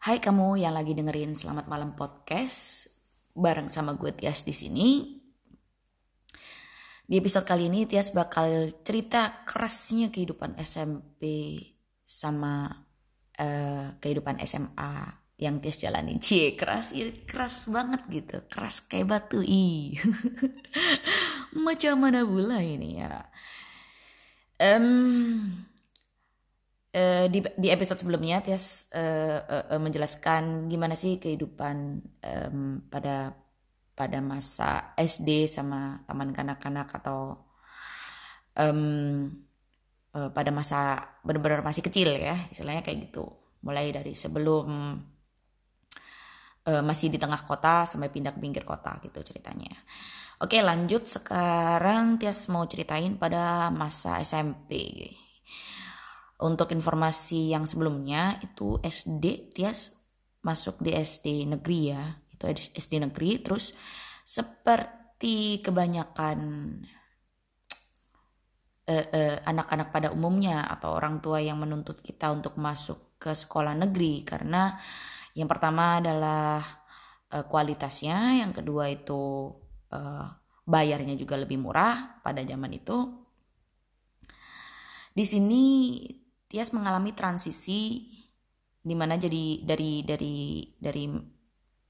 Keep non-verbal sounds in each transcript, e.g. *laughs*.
Hai kamu yang lagi dengerin Selamat Malam Podcast bareng sama gue Tias di sini. Di episode kali ini Tias bakal cerita kerasnya kehidupan SMP sama uh, kehidupan SMA yang Tias jalani. Cie, keras ya, keras banget gitu. Keras kayak batu. Ih. *laughs* Macam mana pula ini ya? Um, uh, di, di episode sebelumnya Tias uh, uh, uh, menjelaskan gimana sih kehidupan um, pada pada masa SD sama taman kanak-kanak atau um, uh, pada masa benar-benar masih kecil ya istilahnya kayak gitu mulai dari sebelum uh, masih di tengah kota sampai pindah ke pinggir kota gitu ceritanya. Oke lanjut sekarang Tias mau ceritain pada masa SMP untuk informasi yang sebelumnya itu SD Tias masuk di SD negeri ya. Itu SD negeri terus seperti kebanyakan anak eh, eh, anak-anak pada umumnya atau orang tua yang menuntut kita untuk masuk ke sekolah negeri karena yang pertama adalah uh, kualitasnya, yang kedua itu uh, bayarnya juga lebih murah pada zaman itu. Di sini Tias mengalami transisi di mana jadi dari dari dari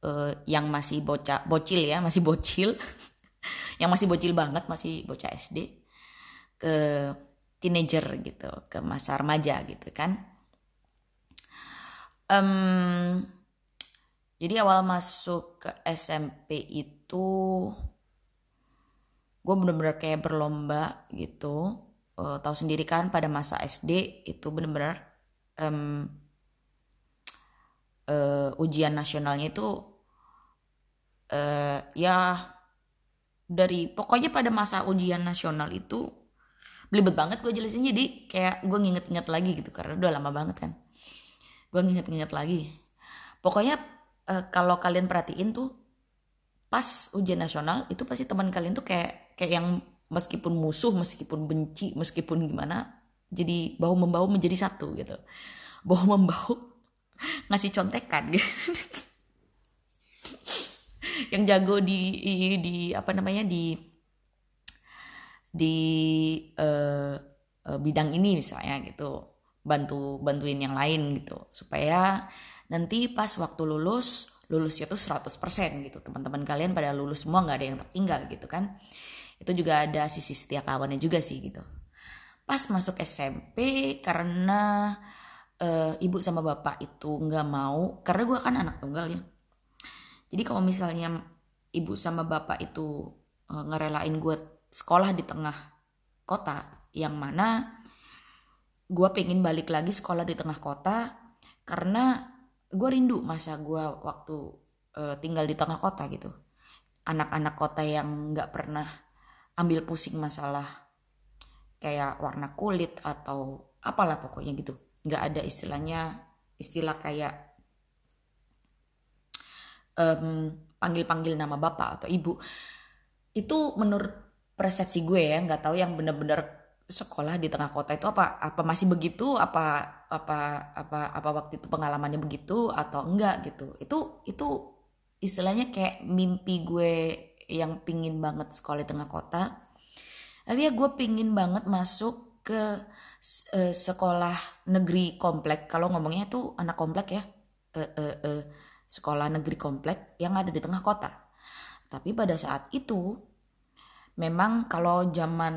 uh, yang masih bocah bocil ya masih bocil *laughs* yang masih bocil banget masih bocah SD ke teenager gitu ke masa remaja gitu kan. Um, jadi awal masuk ke SMP itu gue bener-bener kayak berlomba gitu uh, tahu sendiri kan pada masa SD itu benar-benar um, uh, ujian nasionalnya itu uh, ya dari pokoknya pada masa ujian nasional itu belibet banget gue jelasin. Jadi kayak gue nginget-nginget lagi gitu karena udah lama banget kan. Gue nginget-nginget lagi. Pokoknya uh, kalau kalian perhatiin tuh pas ujian nasional itu pasti teman kalian tuh kayak kayak yang meskipun musuh meskipun benci meskipun gimana jadi bau membau menjadi satu gitu. Bau membau *laughs* ngasih contekan gitu. *laughs* Yang jago di di apa namanya di di uh, bidang ini misalnya gitu. Bantu bantuin yang lain gitu. Supaya nanti pas waktu lulus lulusnya tuh 100% gitu. Teman-teman kalian pada lulus semua nggak ada yang tertinggal gitu kan itu juga ada sisi setia kawannya juga sih gitu. Pas masuk SMP karena uh, ibu sama bapak itu nggak mau karena gue kan anak tunggal ya. Jadi kalau misalnya ibu sama bapak itu uh, ngerelain gue sekolah di tengah kota yang mana gue pengen balik lagi sekolah di tengah kota karena gue rindu masa gue waktu uh, tinggal di tengah kota gitu. Anak-anak kota yang nggak pernah ambil pusing masalah kayak warna kulit atau apalah pokoknya gitu. Nggak ada istilahnya istilah kayak um, panggil-panggil nama bapak atau ibu. Itu menurut persepsi gue ya nggak tahu yang bener-bener sekolah di tengah kota itu apa apa masih begitu apa apa apa apa waktu itu pengalamannya begitu atau enggak gitu. Itu itu istilahnya kayak mimpi gue yang pingin banget sekolah di tengah kota. Akhirnya gue pingin banget masuk ke uh, sekolah negeri komplek. Kalau ngomongnya tuh anak komplek ya. Uh, uh, uh, sekolah negeri komplek yang ada di tengah kota. Tapi pada saat itu memang kalau zaman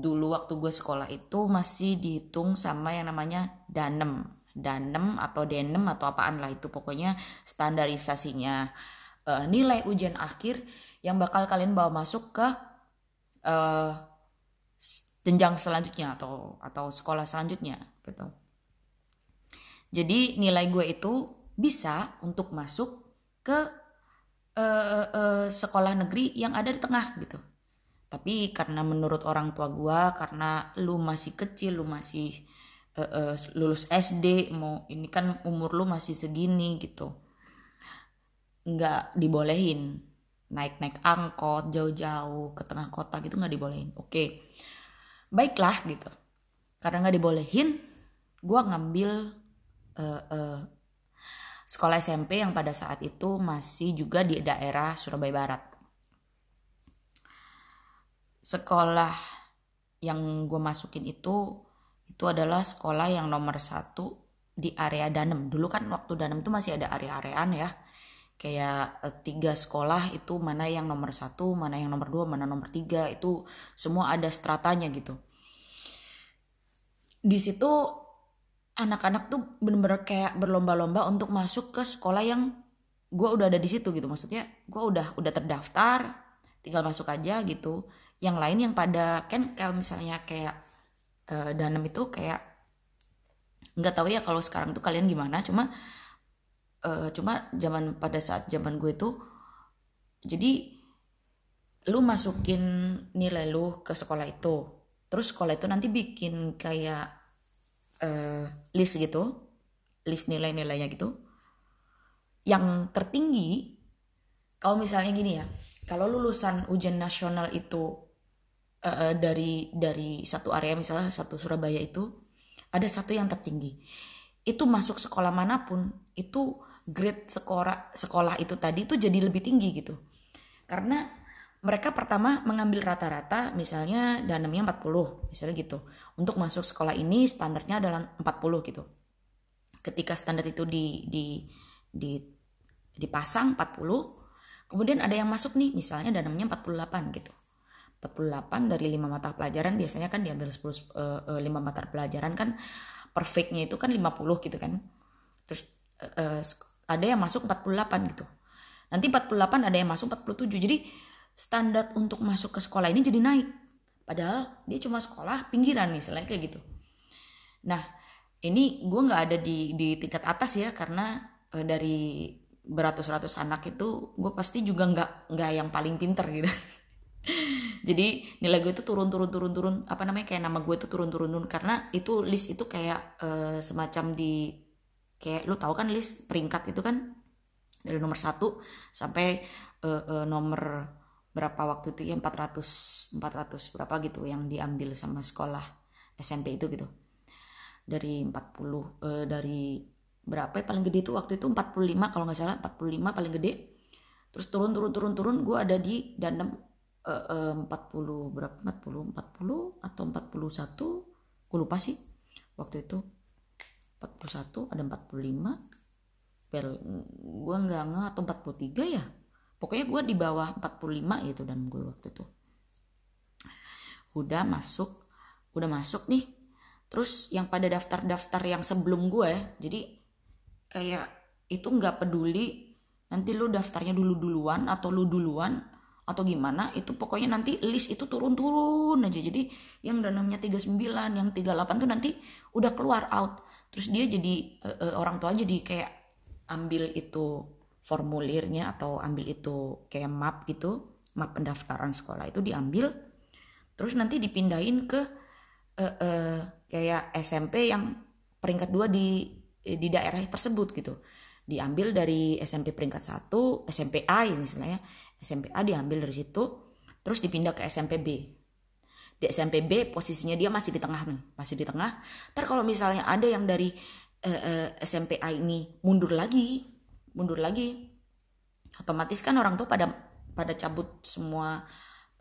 dulu waktu gue sekolah itu masih dihitung sama yang namanya danem. Danem atau denem atau apaan lah itu pokoknya standarisasinya uh, nilai ujian akhir yang bakal kalian bawa masuk ke uh, jenjang selanjutnya atau atau sekolah selanjutnya gitu. Jadi nilai gue itu bisa untuk masuk ke uh, uh, sekolah negeri yang ada di tengah gitu. Tapi karena menurut orang tua gue karena lu masih kecil, lu masih uh, uh, lulus SD, mau ini kan umur lu masih segini gitu nggak dibolehin naik-naik angkot jauh-jauh ke tengah kota gitu nggak dibolehin oke baiklah gitu karena nggak dibolehin gue ngambil uh, uh, sekolah SMP yang pada saat itu masih juga di daerah Surabaya Barat. Sekolah yang gue masukin itu itu adalah sekolah yang nomor satu di area Danem. Dulu kan waktu Danem itu masih ada area-areaan ya. Kayak eh, tiga sekolah itu mana yang nomor satu, mana yang nomor dua, mana nomor tiga itu semua ada stratanya gitu. Di situ anak-anak tuh bener-bener kayak berlomba-lomba untuk masuk ke sekolah yang gue udah ada di situ gitu maksudnya gue udah udah terdaftar tinggal masuk aja gitu yang lain yang pada kan kalau misalnya kayak uh, danem itu kayak nggak tahu ya kalau sekarang tuh kalian gimana cuma uh, cuma zaman pada saat zaman gue tuh jadi lu masukin nilai lu ke sekolah itu. Terus sekolah itu nanti bikin kayak uh, list gitu list nilai-nilainya gitu yang tertinggi kalau misalnya gini ya kalau lulusan ujian nasional itu uh, dari dari satu area misalnya satu Surabaya itu ada satu yang tertinggi. Itu masuk sekolah mana pun itu grade sekolah sekolah itu tadi itu jadi lebih tinggi gitu. Karena mereka pertama mengambil rata-rata misalnya danemnya 40 misalnya gitu. Untuk masuk sekolah ini standarnya adalah 40 gitu. Ketika standar itu di di di dipasang 40 kemudian ada yang masuk nih misalnya danemnya 48 gitu. 48 dari 5 mata pelajaran biasanya kan diambil 10 uh, 5 mata pelajaran kan perfectnya itu kan 50 gitu kan. Terus uh, ada yang masuk 48 gitu nanti 48 ada yang masuk 47 jadi standar untuk masuk ke sekolah ini jadi naik. Padahal dia cuma sekolah pinggiran nih, selain kayak gitu. Nah, ini gue nggak ada di di tingkat atas ya karena e, dari beratus-ratus anak itu gue pasti juga nggak nggak yang paling pinter gitu. *laughs* jadi nilai gue itu turun turun turun turun apa namanya kayak nama gue itu turun turun turun karena itu list itu kayak e, semacam di kayak lu tahu kan list peringkat itu kan dari nomor satu sampai e, e, nomor berapa waktu itu ya 400 400 berapa gitu yang diambil sama sekolah SMP itu gitu. Dari 40 eh, dari berapa ya paling gede itu waktu itu 45 kalau nggak salah 45 paling gede. Terus turun turun turun turun gue ada di danem eh, eh, 40 berapa 40 40 atau 41 gue lupa sih waktu itu 41 ada 45 bel gue nggak nggak atau 43 ya. Pokoknya gue di bawah 45 gitu dan gue waktu itu. Udah masuk udah masuk nih. Terus yang pada daftar-daftar yang sebelum gue jadi kayak itu nggak peduli nanti lu daftarnya dulu duluan atau lu duluan atau gimana itu pokoknya nanti list itu turun-turun aja. Jadi yang danamnya 39 yang 38 tuh nanti udah keluar out terus dia jadi uh, uh, orang tua jadi kayak ambil itu formulirnya atau ambil itu kayak map gitu map pendaftaran sekolah itu diambil. Terus nanti dipindahin ke uh, uh, kayak SMP yang peringkat dua di di daerah tersebut gitu. Diambil dari SMP peringkat satu SMP A ini istilahnya. SMP A diambil dari situ terus dipindah ke SMP B di SMP B posisinya dia masih di tengah nih masih di tengah. Ntar kalau misalnya ada yang dari uh, uh, SMP A ini mundur lagi mundur lagi otomatis kan orang tuh pada pada cabut semua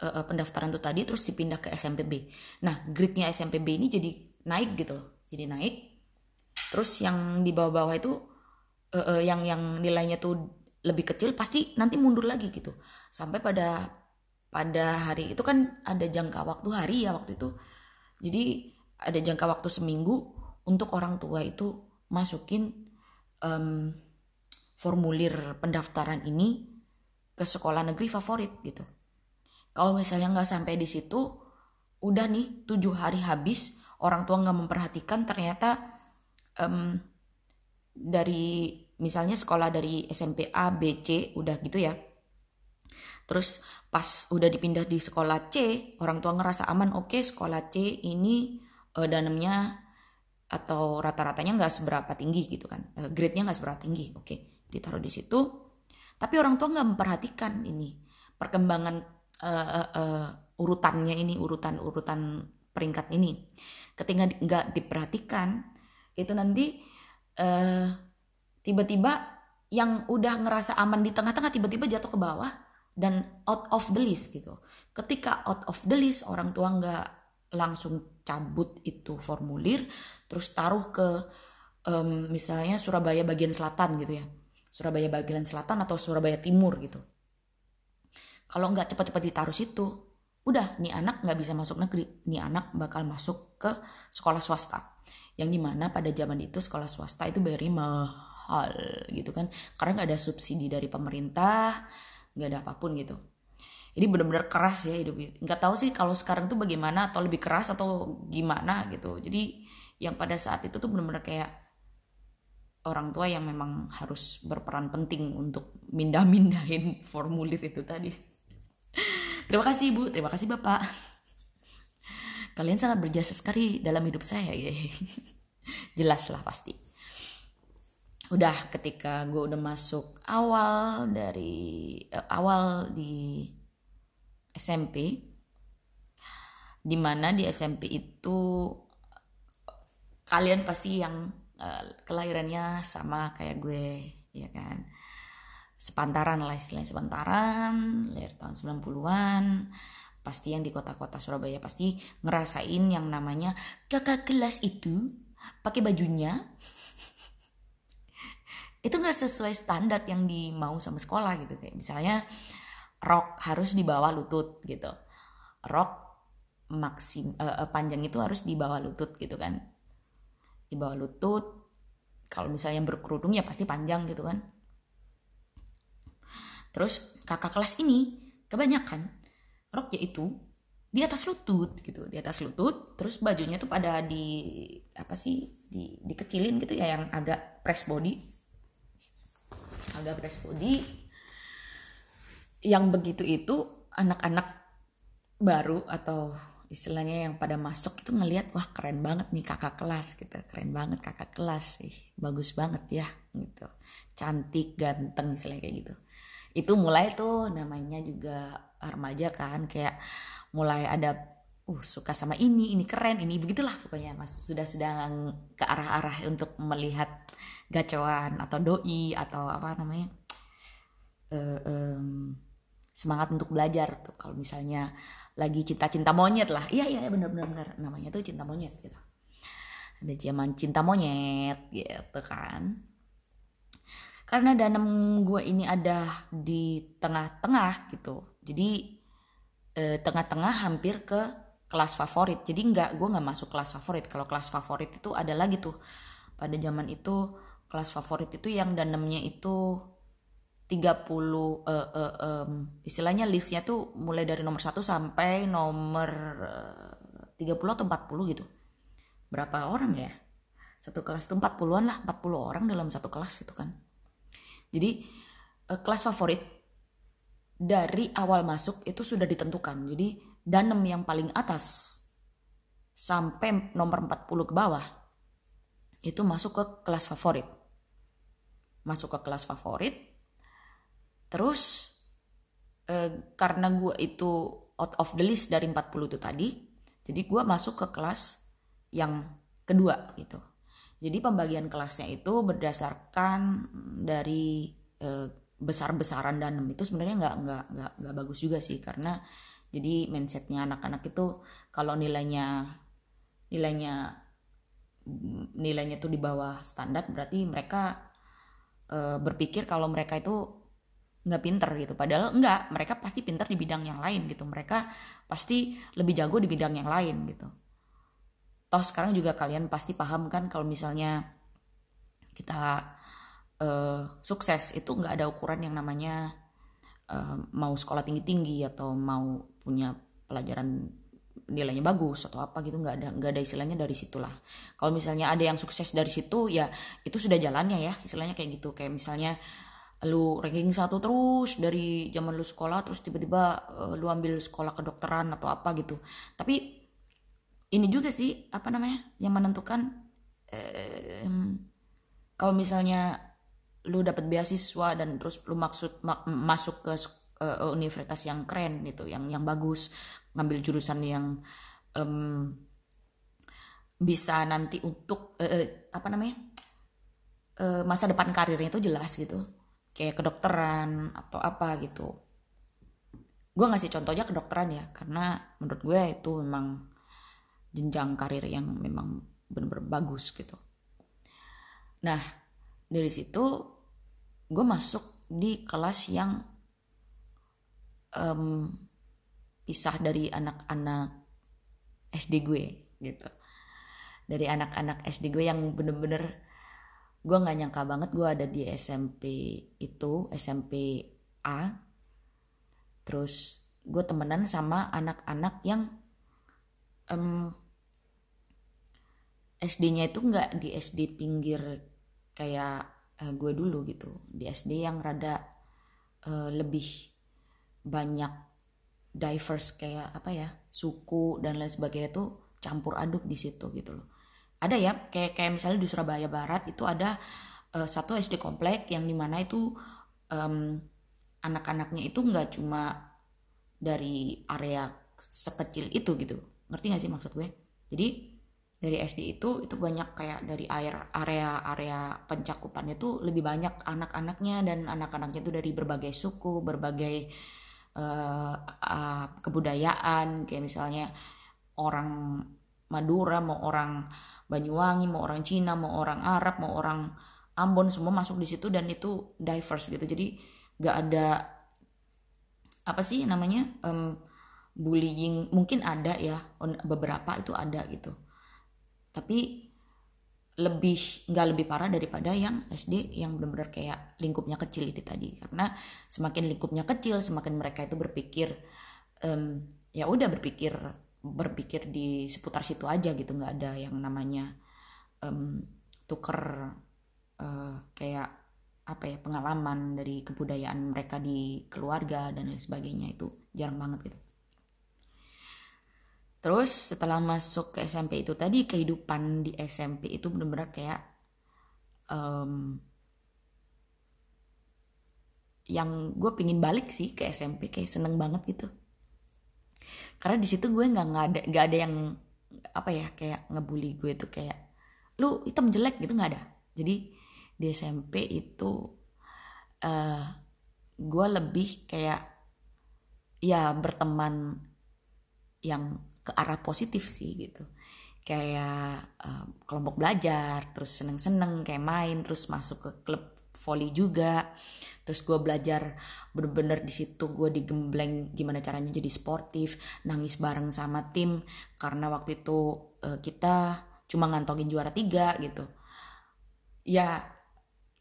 uh, pendaftaran tuh tadi terus dipindah ke SMPB nah gridnya SMPB ini jadi naik gitu loh jadi naik. Terus yang di bawah-bawah itu uh, uh, yang yang nilainya tuh lebih kecil pasti nanti mundur lagi gitu. Sampai pada pada hari itu kan ada jangka waktu hari ya waktu itu jadi ada jangka waktu seminggu untuk orang tua itu masukin um, formulir pendaftaran ini ke sekolah negeri favorit gitu. Kalau misalnya nggak sampai di situ, udah nih tujuh hari habis, orang tua nggak memperhatikan ternyata um, dari misalnya sekolah dari SMP A, B, C udah gitu ya. Terus pas udah dipindah di sekolah C, orang tua ngerasa aman, oke okay, sekolah C ini uh, danemnya atau rata-ratanya nggak seberapa tinggi gitu kan, uh, grade-nya nggak seberapa tinggi, oke. Okay ditaruh di situ. Tapi orang tua nggak memperhatikan ini perkembangan uh, uh, uh, urutannya ini urutan urutan peringkat ini. Ketika nggak diperhatikan itu nanti tiba tiba-tiba yang udah ngerasa aman di tengah-tengah tiba-tiba jatuh ke bawah dan out of the list gitu. Ketika out of the list orang tua nggak langsung cabut itu formulir terus taruh ke um, misalnya Surabaya bagian selatan gitu ya. Surabaya bagian selatan atau Surabaya timur gitu. Kalau nggak cepat-cepat ditaruh situ, udah nih anak nggak bisa masuk negeri, nih anak bakal masuk ke sekolah swasta. Yang di mana pada zaman itu sekolah swasta itu bayarnya mahal gitu kan, karena nggak ada subsidi dari pemerintah, nggak ada apa pun gitu. Jadi benar-benar keras ya hidup. Nggak tahu sih kalau sekarang tuh bagaimana atau lebih keras atau gimana gitu. Jadi yang pada saat itu tuh benar-benar kayak orang tua yang memang harus berperan penting untuk mindah-mindahin *laughs* formulir itu tadi. Terima kasih Ibu, terima kasih Bapak. Kalian sangat berjasa sekali dalam hidup saya ya. *laughs* Jelas lah pasti. Udah ketika gue udah masuk awal dari uh, awal di SMP di mana di SMP itu kalian pasti yang uh, kelahirannya sama kayak gue ya kan? Sepantaran lah istilahnya sepantaran lahir tahun 90-an pasti yang di kota-kota Surabaya pasti ngerasain yang namanya kakak kelas itu pakai bajunya itu nggak sesuai standar yang dimau sama sekolah gitu kayak misalnya rok harus di bawah lutut gitu. Rok maksim uh, panjang itu harus di bawah lutut gitu kan. Di bawah lutut kalau misalnya berkerudung ya pasti panjang gitu kan. Terus kakak kelas ini kebanyakan roknya itu di atas lutut gitu, di atas lutut. Terus bajunya tuh pada di apa sih di dikecilin gitu ya yang agak press body, agak press body. Yang begitu itu anak-anak baru atau istilahnya yang pada masuk itu ngelihat wah keren banget nih kakak kelas gitu. Keren banget kakak kelas sih bagus banget ya gitu. Cantik ganteng istilahnya kayak gitu. Itu mulai tuh namanya juga remaja kan kayak mulai ada uh suka sama ini ini keren ini begitulah pokoknya mas. Sudah sedang ke arah-arah untuk melihat gacoan atau doi atau apa namanya uh, um, semangat untuk belajar tuh. Kalau misalnya lagi cinta-cinta monyet lah. Iya iya benar-benar namanya tuh cinta monyet gitu. Ada zaman cinta monyet gitu kan. Karena danem gue ini ada di tengah-tengah gitu. Jadi eh, tengah-tengah hampir ke kelas favorit. Jadi nggak gue nggak masuk kelas favorit. Kalau kelas favorit itu ada lagi tuh. Pada zaman itu kelas favorit itu yang danemnya itu 30 uh, uh, um, istilahnya listnya tuh mulai dari nomor 1 sampai nomor uh, 30 atau 40 gitu. Berapa orang ya? Satu kelas itu 40-an lah 40 orang dalam satu kelas itu kan. Jadi uh, kelas favorit dari awal masuk itu sudah ditentukan. Jadi danem yang paling atas sampai nomor 40 ke bawah itu masuk ke kelas favorit. Masuk ke kelas favorit. Terus eh, karena gue itu out of the list dari 40 itu tadi, jadi gue masuk ke kelas yang kedua gitu. Jadi pembagian kelasnya itu berdasarkan dari e, besar-besaran dan itu sebenarnya nggak nggak nggak nggak bagus juga sih karena jadi mindsetnya anak-anak itu kalau nilainya nilainya nilainya tuh di bawah standar berarti mereka e, berpikir kalau mereka itu nggak pinter gitu. Padahal enggak mereka pasti pinter di bidang yang lain gitu. Mereka pasti lebih jago di bidang yang lain gitu. Toh sekarang juga kalian pasti paham kan kalau misalnya kita uh, sukses itu nggak ada ukuran yang namanya uh, mau sekolah tinggi tinggi atau mau punya pelajaran nilainya bagus atau apa gitu nggak ada nggak ada istilahnya dari situlah. Kalau misalnya ada yang sukses dari situ ya itu sudah jalannya ya istilahnya kayak gitu. Kayak misalnya lu ranking satu terus dari zaman lu sekolah terus tiba-tiba uh, lu ambil sekolah kedokteran atau apa gitu. Tapi ini juga sih apa namanya yang menentukan eh, kalau misalnya lu dapat beasiswa dan terus lu maksud ma masuk ke uh, universitas yang keren gitu yang yang bagus ngambil jurusan yang um, bisa nanti untuk uh, apa namanya uh, masa depan karirnya itu jelas gitu. Kayak kedokteran atau apa gitu. Gue ngasih contohnya kedokteran ya karena menurut gue itu memang jenjang karir yang memang benar-benar bagus gitu. Nah dari situ gue masuk di kelas yang um, pisah dari anak-anak SD gue gitu. Dari anak-anak SD gue yang bener-bener gue nggak nyangka banget gue ada di SMP itu SMP A. Terus gue temenan sama anak-anak yang um, SD-nya itu nggak di SD pinggir kayak uh, gue dulu gitu. Di SD yang rada uh, lebih banyak diverse kayak apa ya suku dan lain sebagainya tuh campur aduk di situ gitu loh. Ada ya kayak kayak misalnya di Surabaya Barat itu ada uh, satu SD komplek yang di mana itu um, anak-anaknya itu nggak cuma dari area sekecil itu gitu. Ngerti gak sih maksud gue? Jadi dari SD itu itu banyak kayak dari air area area pencakupannya tuh lebih banyak anak-anaknya dan anak-anaknya itu dari berbagai suku berbagai uh, uh, kebudayaan kayak misalnya orang Madura mau orang Banyuwangi mau orang Cina mau orang Arab mau orang Ambon semua masuk di situ dan itu diverse gitu. Jadi gak ada apa sih namanya um, bullying. Mungkin ada ya beberapa itu ada gitu. Tapi lebih nggak lebih parah daripada yang SD yang benar-benar kayak lingkupnya kecil itu tadi. Karena semakin lingkupnya kecil semakin mereka itu berpikir um, ya udah berpikir berpikir di seputar situ aja gitu. Nggak ada yang namanya um, tuker uh, kayak apa ya pengalaman dari kebudayaan mereka di keluarga dan lain sebagainya. Itu jarang banget gitu. Terus setelah masuk ke SMP itu tadi kehidupan di SMP itu benar-benar kayak um, yang gue pingin balik sih ke SMP kayak seneng banget gitu. Karena di situ gue nggak ada nggak ada yang apa ya kayak ngebully gue tuh kayak lu hitam jelek gitu nggak ada. Jadi di SMP itu uh, gue lebih kayak ya berteman yang ke arah positif sih gitu. Kayak uh, kelompok belajar terus seneng-seneng kayak main terus masuk ke klub volley juga. Terus gue belajar bener-bener di situ gue digembleng gimana caranya jadi sportif nangis bareng sama tim. Karena waktu itu uh, kita cuma ngantongin juara tiga gitu. Ya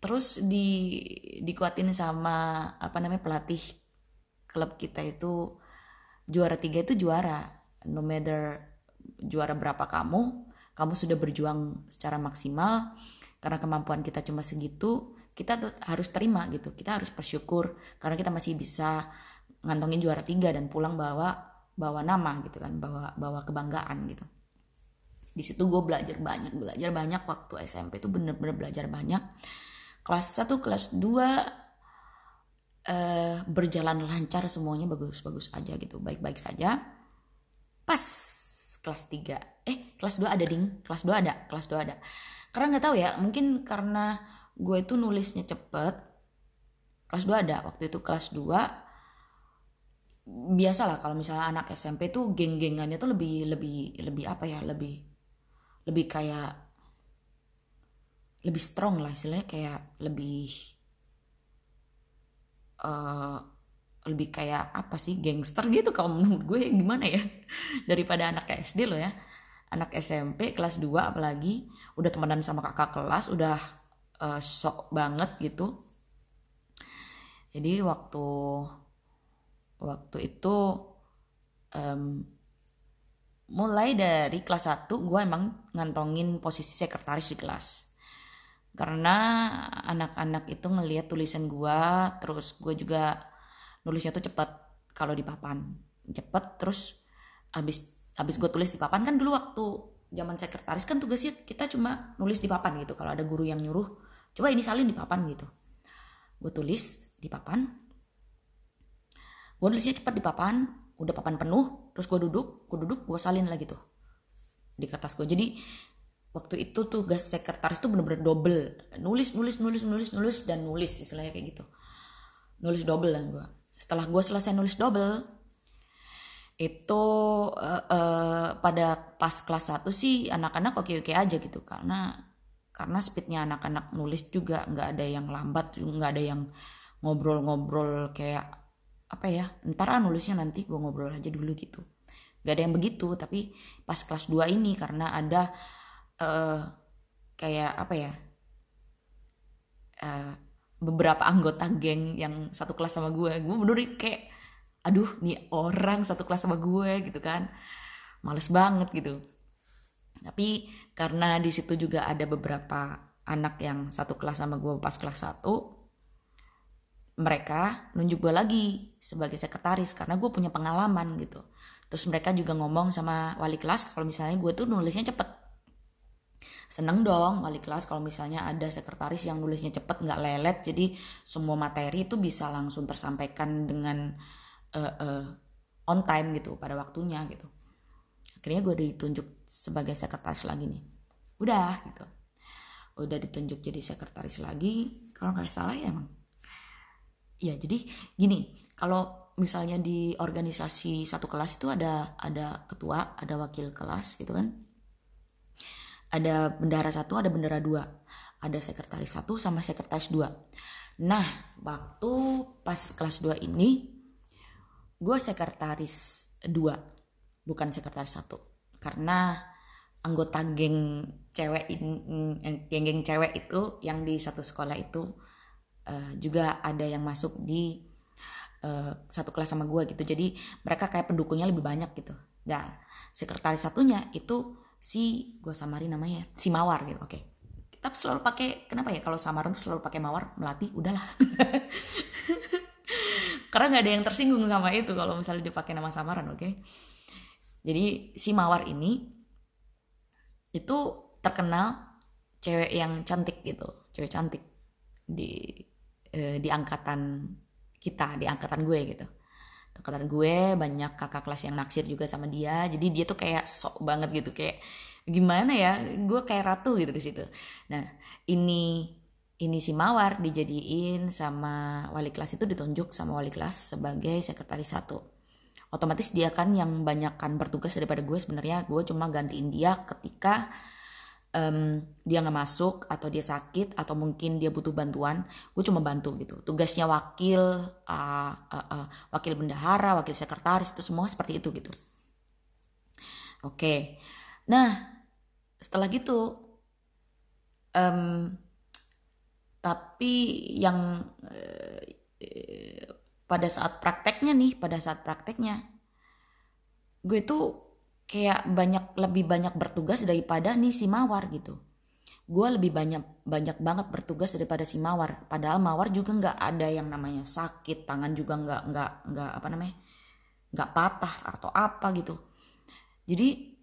terus di dikuatin sama apa namanya pelatih klub kita itu juara tiga itu juara no matter juara berapa kamu kamu sudah berjuang secara maksimal. Karena kemampuan kita cuma segitu kita harus terima gitu. Kita harus bersyukur karena kita masih bisa ngantongin juara tiga dan pulang bawa bawa nama gitu kan bawa bawa kebanggaan gitu. Di situ gue belajar banyak belajar banyak waktu SMP itu bener-bener belajar banyak. Kelas 1 kelas 2 uh, berjalan lancar semuanya bagus-bagus aja gitu baik-baik saja pas kelas 3 eh kelas 2 ada ding. Kelas 2 ada kelas 2 ada. Karena nggak tahu ya mungkin karena gue itu nulisnya cepet kelas 2 ada. Waktu itu kelas 2 biasa lah kalau misalnya anak SMP tuh geng-gengannya tuh lebih lebih lebih apa ya lebih lebih kayak lebih strong lah istilahnya kayak lebih uh, lebih kayak apa sih gangster gitu kalau menurut gue gimana ya? Daripada anak SD loh ya. Anak SMP kelas 2 apalagi udah temenan sama kakak kelas udah uh, sok banget gitu. Jadi waktu waktu itu um, mulai dari kelas 1 gue emang ngantongin posisi sekretaris di kelas. Karena anak-anak itu ngelihat tulisan gue terus gue juga nulisnya tuh cepet kalau di papan. Cepet terus abis abis gue tulis di papan kan dulu waktu zaman sekretaris kan tugasnya kita cuma nulis di papan gitu. Kalau ada guru yang nyuruh coba ini salin di papan gitu. Gue tulis di papan. Gue nulisnya cepet di papan udah papan penuh terus gue duduk gue duduk gue salin lagi tuh di kertas gue jadi waktu itu tugas sekretaris tuh bener-bener double. Nulis nulis nulis nulis nulis dan nulis istilahnya kayak gitu. Nulis double lah gue setelah gue selesai nulis double itu uh, uh, pada pas kelas 1 sih anak-anak oke-oke aja gitu. Karena karena speednya anak-anak nulis juga nggak ada yang lambat nggak ada yang ngobrol-ngobrol kayak apa ya ntar ah nulisnya nanti gue ngobrol aja dulu gitu. Nggak ada yang begitu tapi pas kelas 2 ini karena ada uh, kayak apa ya uh, beberapa anggota geng yang satu kelas sama gue. Gue bener kayak aduh nih orang satu kelas sama gue gitu kan. Males banget gitu. Tapi karena di situ juga ada beberapa anak yang satu kelas sama gue pas kelas satu mereka nunjuk gue lagi sebagai sekretaris karena gue punya pengalaman gitu. Terus mereka juga ngomong sama wali kelas kalau misalnya gue tuh nulisnya cepet seneng dong wali kelas kalau misalnya ada sekretaris yang nulisnya cepet nggak lelet. Jadi semua materi itu bisa langsung tersampaikan dengan uh, uh, on time gitu pada waktunya gitu. Akhirnya gue ditunjuk sebagai sekretaris lagi nih. Udah gitu. Udah ditunjuk jadi sekretaris lagi. Kalau nggak salah ya emang. Ya jadi gini kalau misalnya di organisasi satu kelas itu ada ada ketua ada wakil kelas gitu kan ada bendara satu ada bendara dua. Ada sekretaris satu sama sekretaris dua. Nah waktu pas kelas dua ini gue sekretaris dua bukan sekretaris satu. Karena anggota geng cewek geng-geng cewek itu yang di satu sekolah itu uh, juga ada yang masuk di uh, satu kelas sama gue gitu. Jadi mereka kayak pendukungnya lebih banyak gitu. Nah sekretaris satunya itu si gue samarin namanya si mawar gitu oke. Kita selalu pakai kenapa ya? Kalau samaran tuh selalu pakai mawar melati udahlah. *laughs* Karena nggak ada yang tersinggung sama itu kalau misalnya dipakai nama samaran oke. Okay? jadi si mawar ini itu terkenal cewek yang cantik gitu cewek cantik di eh, di angkatan kita di angkatan gue gitu angkatan gue banyak kakak kelas yang naksir juga sama dia. Jadi dia tuh kayak sok banget gitu kayak gimana ya? Gue kayak ratu gitu di situ. Nah ini ini si Mawar dijadiin sama wali kelas itu ditunjuk sama wali kelas sebagai sekretaris satu. Otomatis dia kan yang banyak kan bertugas daripada gue sebenarnya. Gue cuma gantiin dia ketika um, dia nggak masuk atau dia sakit atau mungkin dia butuh bantuan gue cuma bantu gitu tugasnya wakil uh, uh, uh, wakil bendahara wakil sekretaris itu semua seperti itu gitu oke okay. nah setelah gitu um, tapi yang uh, pada saat prakteknya nih pada saat prakteknya gue tuh kayak banyak lebih banyak bertugas daripada nih si Mawar gitu. Gue lebih banyak banyak banget bertugas daripada si Mawar. Padahal Mawar juga nggak ada yang namanya sakit tangan juga nggak nggak nggak apa namanya nggak patah atau apa gitu. Jadi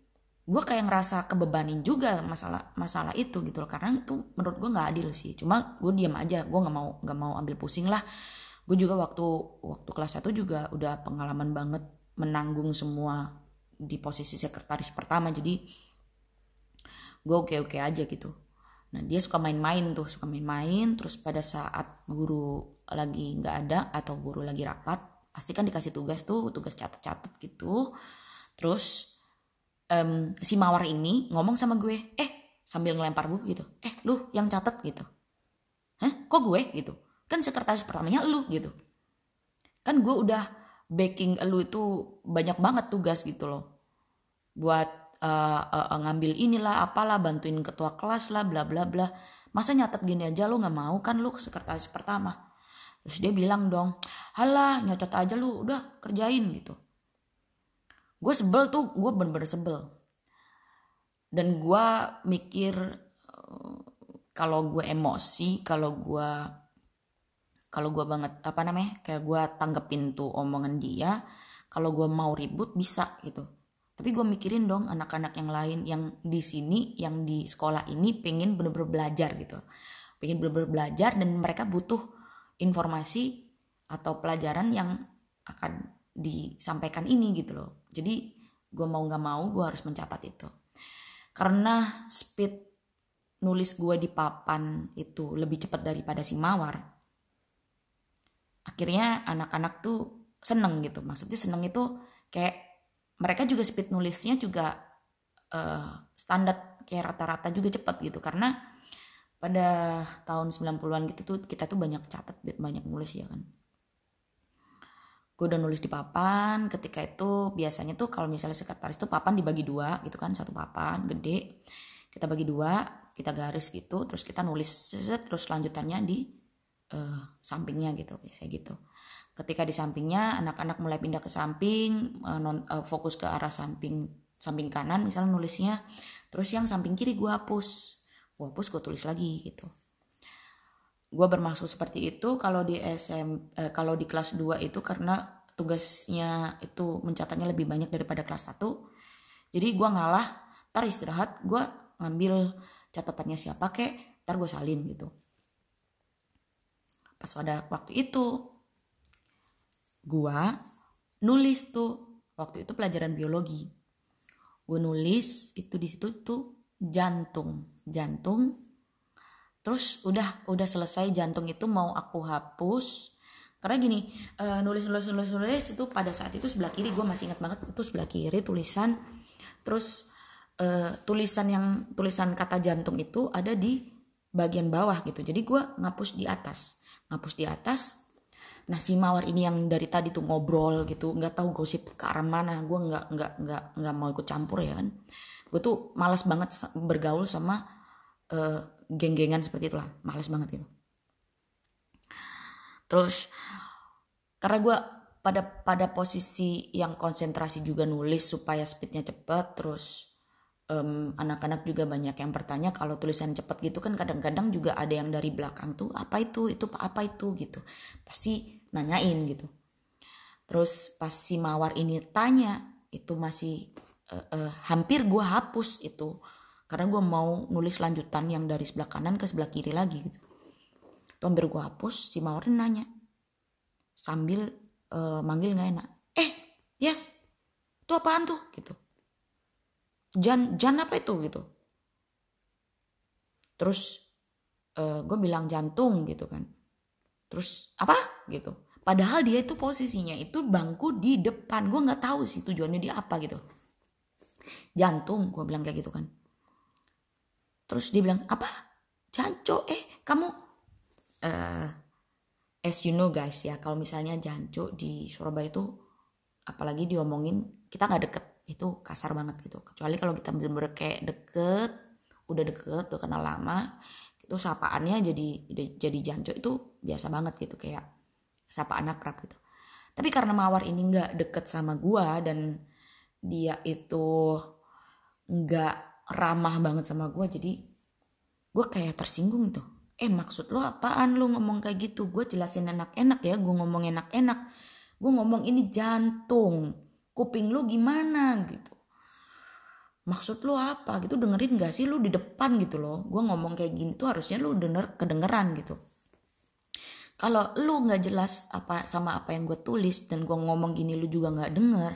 gue kayak ngerasa kebebanin juga masalah masalah itu gitu loh. Karena itu menurut gue nggak adil sih. Cuma gue diam aja gue nggak mau nggak mau ambil pusing lah. Gue juga waktu waktu kelas 1 juga udah pengalaman banget menanggung semua di posisi sekretaris pertama jadi gue oke oke aja gitu. Nah dia suka main-main tuh suka main-main terus pada saat guru lagi nggak ada atau guru lagi rapat pasti kan dikasih tugas tuh tugas catat-catat gitu. Terus um, si mawar ini ngomong sama gue eh sambil ngelempar buku gitu eh lu yang catat gitu. Hah? Kok gue? gitu. Kan sekretaris pertamanya lu gitu. Kan gue udah backing lu itu banyak banget tugas gitu loh. Buat uh, uh, ngambil inilah apalah bantuin ketua kelas lah bla bla bla. Masa nyatet gini aja lu nggak mau kan lu sekretaris pertama? Terus dia bilang dong halah nyatet aja lu udah kerjain gitu. Gue sebel tuh gue bener-bener sebel. Dan gue mikir kalau gue emosi kalau gue kalau gue banget apa namanya kayak gue tanggepin tuh omongan dia kalau gue mau ribut bisa gitu. Tapi gue mikirin dong anak-anak yang lain yang di sini yang di sekolah ini pengen bener-bener belajar gitu. Pengen bener-bener belajar dan mereka butuh informasi atau pelajaran yang akan disampaikan ini gitu loh. Jadi gue mau nggak mau gue harus mencatat itu. Karena speed nulis gue di papan itu lebih cepat daripada si mawar akhirnya anak-anak tuh seneng gitu. Maksudnya seneng itu kayak mereka juga speed nulisnya juga uh, standar kayak rata-rata juga cepat gitu. Karena pada tahun 90-an gitu tuh kita tuh banyak catat banyak nulis ya kan. Gue udah nulis di papan ketika itu biasanya tuh kalau misalnya sekretaris tuh papan dibagi dua gitu kan satu papan gede kita bagi dua kita garis gitu terus kita nulis terus lanjutannya di uh, sampingnya gitu biasanya gitu. Ketika di sampingnya anak-anak mulai pindah ke samping uh, non, uh, fokus ke arah samping samping kanan misalnya nulisnya terus yang samping kiri gue hapus. Gue hapus gue tulis lagi gitu. Gue bermaksud seperti itu kalau di SM eh, kalau di kelas 2 itu karena tugasnya itu mencatatnya lebih banyak daripada kelas 1 jadi gue ngalah tar istirahat gue ngambil catatannya siapa kek tar gue salin gitu pas pada waktu itu. Gue nulis tuh waktu itu pelajaran biologi. Gue nulis itu di situ tuh jantung jantung. Terus udah udah selesai jantung itu mau aku hapus. Karena gini uh, nulis nulis nulis nulis itu pada saat itu sebelah kiri gue masih ingat banget itu sebelah kiri tulisan. Terus uh, tulisan yang tulisan kata jantung itu ada di bagian bawah gitu. Jadi gue ngapus di atas. Ngapus di atas. Nah si mawar ini yang dari tadi tuh ngobrol gitu nggak tahu gosip ke arah mana. Gue nggak nggak nggak nggak mau ikut campur ya kan. Gue tuh malas banget bergaul sama uh, geng-gengan seperti itulah. Males banget gitu. Terus karena gue pada pada posisi yang konsentrasi juga nulis supaya speednya cepet terus um, anak-anak juga banyak yang bertanya kalau tulisan cepet gitu kan kadang-kadang juga ada yang dari belakang tuh apa itu? Itu apa itu? gitu. Pasti nanyain gitu. Terus pas si mawar ini tanya itu masih uh, uh, hampir gue hapus itu. Karena gue mau nulis lanjutan yang dari sebelah kanan ke sebelah kiri lagi gitu. Itu hampir gue hapus si Maurin nanya sambil uh, manggil nggak enak. Eh yes itu apaan tuh? gitu jan jan apa itu gitu. Terus uh, gue bilang jantung gitu kan. Terus apa? Gitu. Padahal dia itu posisinya itu bangku di depan. Gue nggak tahu sih tujuannya dia apa gitu. Jantung gue bilang kayak gitu kan. Terus dia bilang apa? Janco eh kamu uh, as you know guys ya kalau misalnya janco di Surabaya itu apalagi diomongin kita nggak deket itu kasar banget gitu. Kecuali kalau kita bener-bener kayak deket udah deket udah kenal lama itu sapaannya jadi jadi janco itu biasa banget gitu kayak sapaan akrab gitu. Tapi karena mawar ini nggak deket sama gua dan dia itu nggak ramah banget sama gue jadi gue kayak tersinggung gitu. Eh maksud lo apaan lo ngomong kayak gitu? Gue jelasin enak-enak ya gue ngomong enak-enak. Gue ngomong ini jantung kuping lo gimana gitu. Maksud lo apa gitu? Dengerin gak sih lo di depan gitu loh? Gue ngomong kayak gini tuh harusnya lo denger kedengeran gitu. Kalau lu nggak jelas apa sama apa yang gue tulis dan gue ngomong gini lu juga nggak denger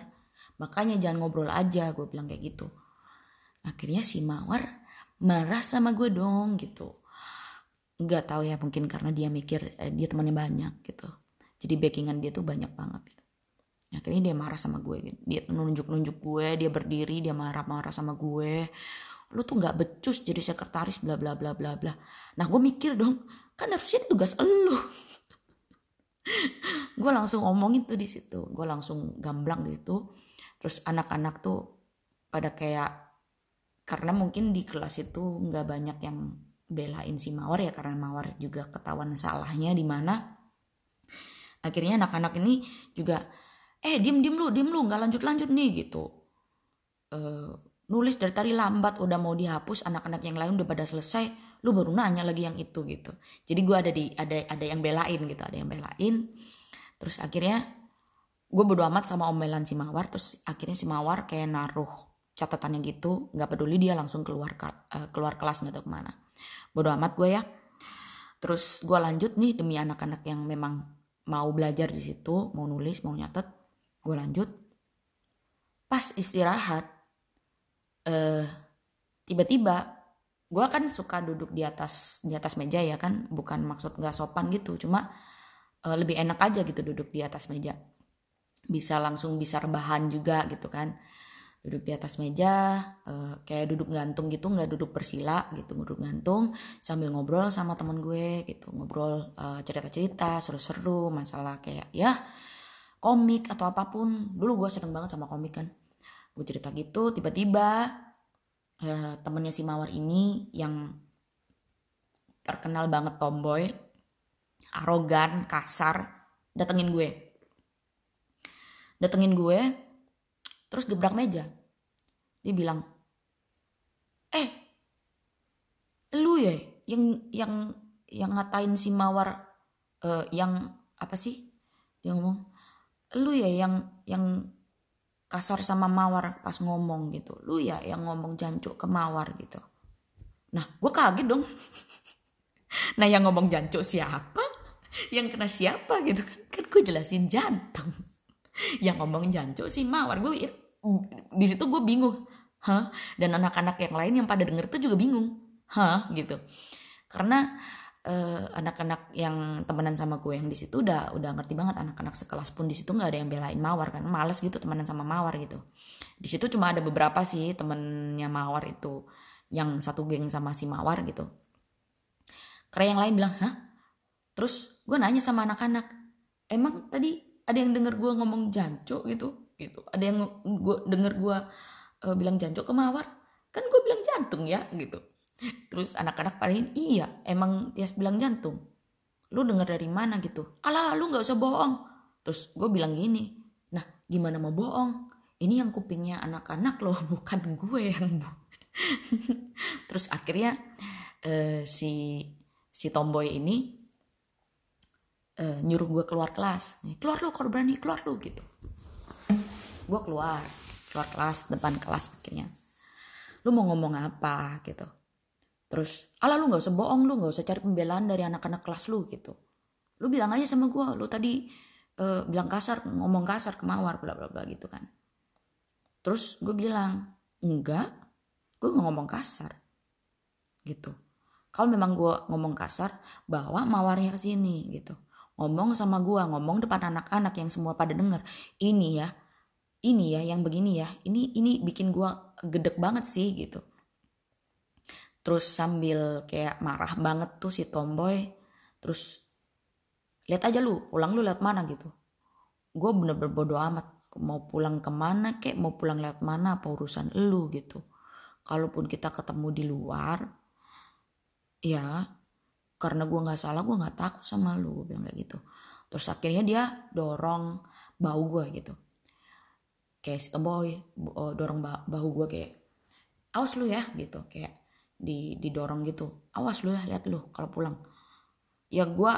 makanya jangan ngobrol aja gue bilang kayak gitu. Akhirnya si mawar marah sama gue dong gitu. Nggak tahu ya mungkin karena dia mikir eh, dia temannya banyak gitu. Jadi backingan dia tuh banyak banget gitu. Akhirnya dia marah sama gue gitu. dia nunjuk nunjuk gue dia berdiri dia marah marah sama gue. Lu tuh nggak becus jadi sekretaris bla bla bla bla bla. Nah gue mikir dong kan harusnya tugas lu *laughs* gue langsung ngomongin tuh di situ. Gue langsung gamblang di situ. Terus anak-anak tuh pada kayak karena mungkin di kelas itu nggak banyak yang belain si Mawar ya karena Mawar juga ketahuan salahnya di mana. Akhirnya anak-anak ini juga eh diem diem lu diem lu nggak lanjut lanjut nih gitu. Uh, nulis dari tadi lambat udah mau dihapus anak-anak yang lain udah pada selesai lu baru nanya lagi yang itu gitu. Jadi gue ada di ada ada yang belain gitu ada yang belain. Terus akhirnya gue bodo amat sama omelan si Mawar terus akhirnya si Mawar kayak naruh catatannya gitu nggak peduli dia langsung keluar uh, keluar kelas nggak tahu ke mana. Bodoh amat gue ya. Terus gue lanjut nih demi anak-anak yang memang mau belajar di situ mau nulis mau nyatet gue lanjut. Pas istirahat uh, tiba-tiba gue kan suka duduk di atas di atas meja ya kan? Bukan maksud nggak sopan gitu cuma uh, lebih enak aja gitu duduk di atas meja. Bisa langsung bisa rebahan juga gitu kan. Duduk di atas meja uh, kayak duduk gantung gitu nggak duduk bersila gitu duduk gantung sambil ngobrol sama teman gue gitu. Ngobrol uh, cerita-cerita seru-seru masalah kayak ya komik atau apa pun. Dulu gue seneng banget sama komik kan. Gue cerita gitu tiba-tiba uh, temennya si mawar ini yang terkenal banget tomboy arogan kasar datengin gue. Datengin gue terus gebrak meja. Dia bilang eh lu ya yang yang yang ngatain si mawar uh, yang apa sih? Dia ngomong lu ya yang yang kasar sama mawar pas ngomong gitu. Lu ya yang ngomong jancuk ke mawar gitu. Nah gue kaget dong. *laughs* Nah yang ngomong jancuk siapa? Yang kena siapa gitu kan? Kan gue jelasin jantung. *laughs* Yang ngomong jancuk si mawar gue di situ gue bingung. Hah? Dan anak-anak yang lain yang pada denger tuh juga bingung. Hah? Gitu. Karena uh, anak-anak yang temenan sama gue yang di situ udah udah ngerti banget anak-anak sekelas pun di situ nggak ada yang belain mawar kan. Males gitu temenan sama mawar gitu. Di situ cuma ada beberapa sih temennya mawar itu yang satu geng sama si mawar gitu. Karena yang lain bilang hah? Terus gue nanya sama anak-anak emang tadi ada yang denger gue ngomong jancuk gitu? Gitu. Ada yang gue denger gue uh, bilang jancuk ke mawar? Kan gue bilang jantung ya gitu terus anak-anak pada ini iya emang Tias bilang jantung. Lu denger dari mana gitu? Alah lu nggak usah bohong. Terus gue bilang gini nah gimana mau bohong? Ini yang kupingnya anak-anak loh *laughs* bukan gue yang *laughs* terus akhirnya uh, si si tomboy ini uh, nyuruh gue keluar kelas. Keluar lu kalau berani keluar lu gitu. Gue keluar keluar kelas depan kelas akhirnya. Lu mau ngomong apa? gitu terus ala lu nggak usah bohong lu nggak usah cari pembelaan dari anak-anak kelas lu gitu. Lu bilang aja sama gue lu tadi uh, bilang kasar ngomong kasar ke mawar bla bla bla gitu kan. Terus gue bilang enggak gue nggak ngomong kasar gitu. Kalau memang gue ngomong kasar bawa mawarnya ke sini gitu. Ngomong sama gue ngomong depan anak-anak yang semua pada denger. Ini ya ini ya yang begini ya ini ini bikin gue gedek banget sih gitu terus sambil kayak marah banget tuh si tomboy terus lihat aja lu pulang lu lihat mana gitu. Gue bener-bener bodo amat mau pulang ke mana kek mau pulang lihat mana apa urusan lu gitu. Kalaupun kita ketemu di luar ya karena gue nggak salah gue nggak takut sama lu gue bilang kayak gitu. Terus akhirnya dia dorong bau gue gitu. Kayak si tomboy uh, dorong bahu gue kayak awas lu ya gitu kayak di didorong gitu. Awas lu ya lihat lu kalau pulang. Ya gue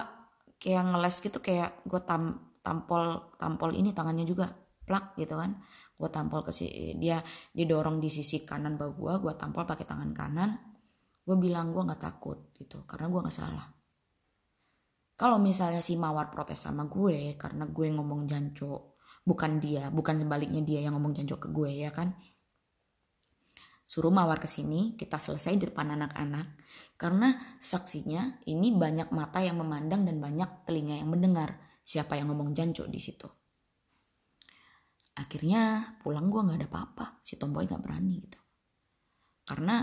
kayak ngeles gitu kayak gue tam tampol tampol ini tangannya juga plak gitu kan. Gue tampol ke si dia didorong di sisi kanan bahu gue gue tampol pakai tangan kanan. Gue bilang gue nggak takut gitu karena gue nggak salah. Kalau misalnya si mawar protes sama gue karena gue ngomong jancok bukan dia bukan sebaliknya dia yang ngomong jancok ke gue ya kan suruh mawar ke sini kita selesai di depan anak-anak. Karena saksinya ini banyak mata yang memandang dan banyak telinga yang mendengar. Siapa yang ngomong jancok di situ? Akhirnya pulang gue nggak ada apa-apa. Si tomboy nggak berani gitu. Karena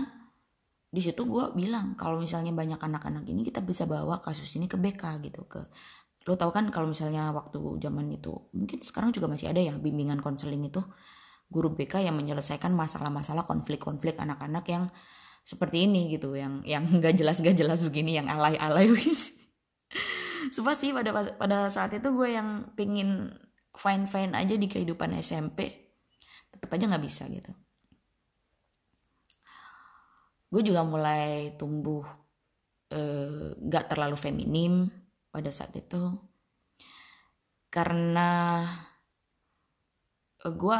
di situ gue bilang kalau misalnya banyak anak-anak ini kita bisa bawa kasus ini ke BK gitu ke lo tau kan kalau misalnya waktu zaman itu mungkin sekarang juga masih ada ya bimbingan konseling itu guru BK yang menyelesaikan masalah-masalah konflik-konflik anak-anak yang seperti ini gitu yang yang *laughs* nggak jelas gak jelas begini yang alay-alay *laughs* Sumpah sih pada pada saat itu gue yang pingin fine fine aja di kehidupan SMP tetap aja nggak bisa gitu. Gue juga mulai tumbuh eh, nggak terlalu feminim pada saat itu. Karena eh, gue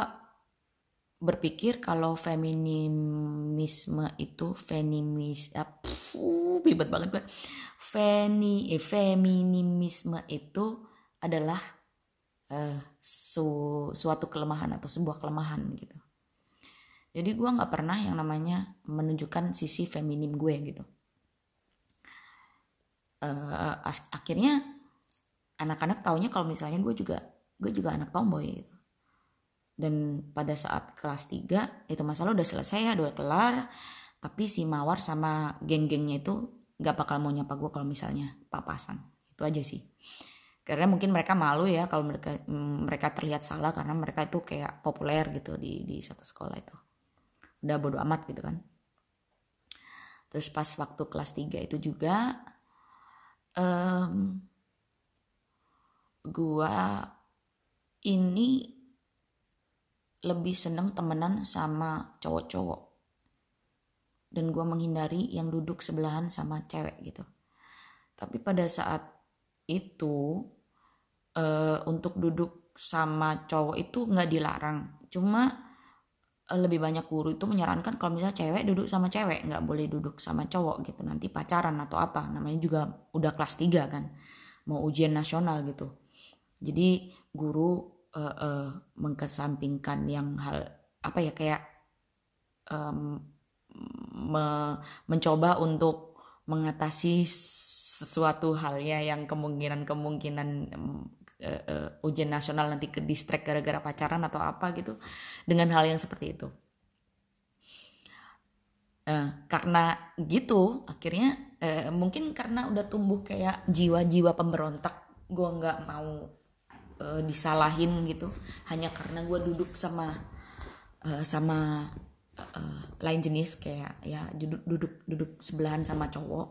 berpikir kalau feminisme itu feminis uh, belibet banget gue. Feni, eh, feminisme itu adalah uh, su, suatu kelemahan atau sebuah kelemahan gitu. Jadi gue nggak pernah yang namanya menunjukkan sisi feminim gue gitu. Uh, akhirnya anak-anak taunya kalau misalnya gue juga gue juga anak tomboy gitu dan pada saat kelas 3 itu masalah udah selesai ya udah kelar. Tapi si mawar sama geng-gengnya itu nggak bakal mau nyapa gue kalau misalnya papasan. Itu aja sih. Karena mungkin mereka malu ya kalau mereka mereka terlihat salah karena mereka itu kayak populer gitu di di satu sekolah itu. Udah bodo amat gitu kan. Terus pas waktu kelas 3 itu juga um, gua ini lebih seneng temenan sama cowok-cowok. Dan gue menghindari yang duduk sebelahan sama cewek gitu. Tapi pada saat itu uh, untuk duduk sama cowok itu nggak dilarang. Cuma uh, lebih banyak guru itu menyarankan kalau misalnya cewek duduk sama cewek nggak boleh duduk sama cowok gitu. Nanti pacaran atau apa. Namanya juga udah kelas 3 kan. Mau ujian nasional gitu. Jadi guru uh, uh, mengkesampingkan yang hal apa ya kayak um, me, mencoba untuk mengatasi sesuatu hal ya yang kemungkinan-kemungkinan uh, uh, ujian nasional nanti ke distrek gara-gara pacaran atau apa gitu dengan hal yang seperti itu. Uh, karena gitu akhirnya uh, mungkin karena udah tumbuh kayak jiwa-jiwa pemberontak gue nggak mau uh, disalahin gitu. Hanya karena gue duduk sama uh, sama uh, lain jenis kayak ya duduk duduk duduk sebelahan sama cowok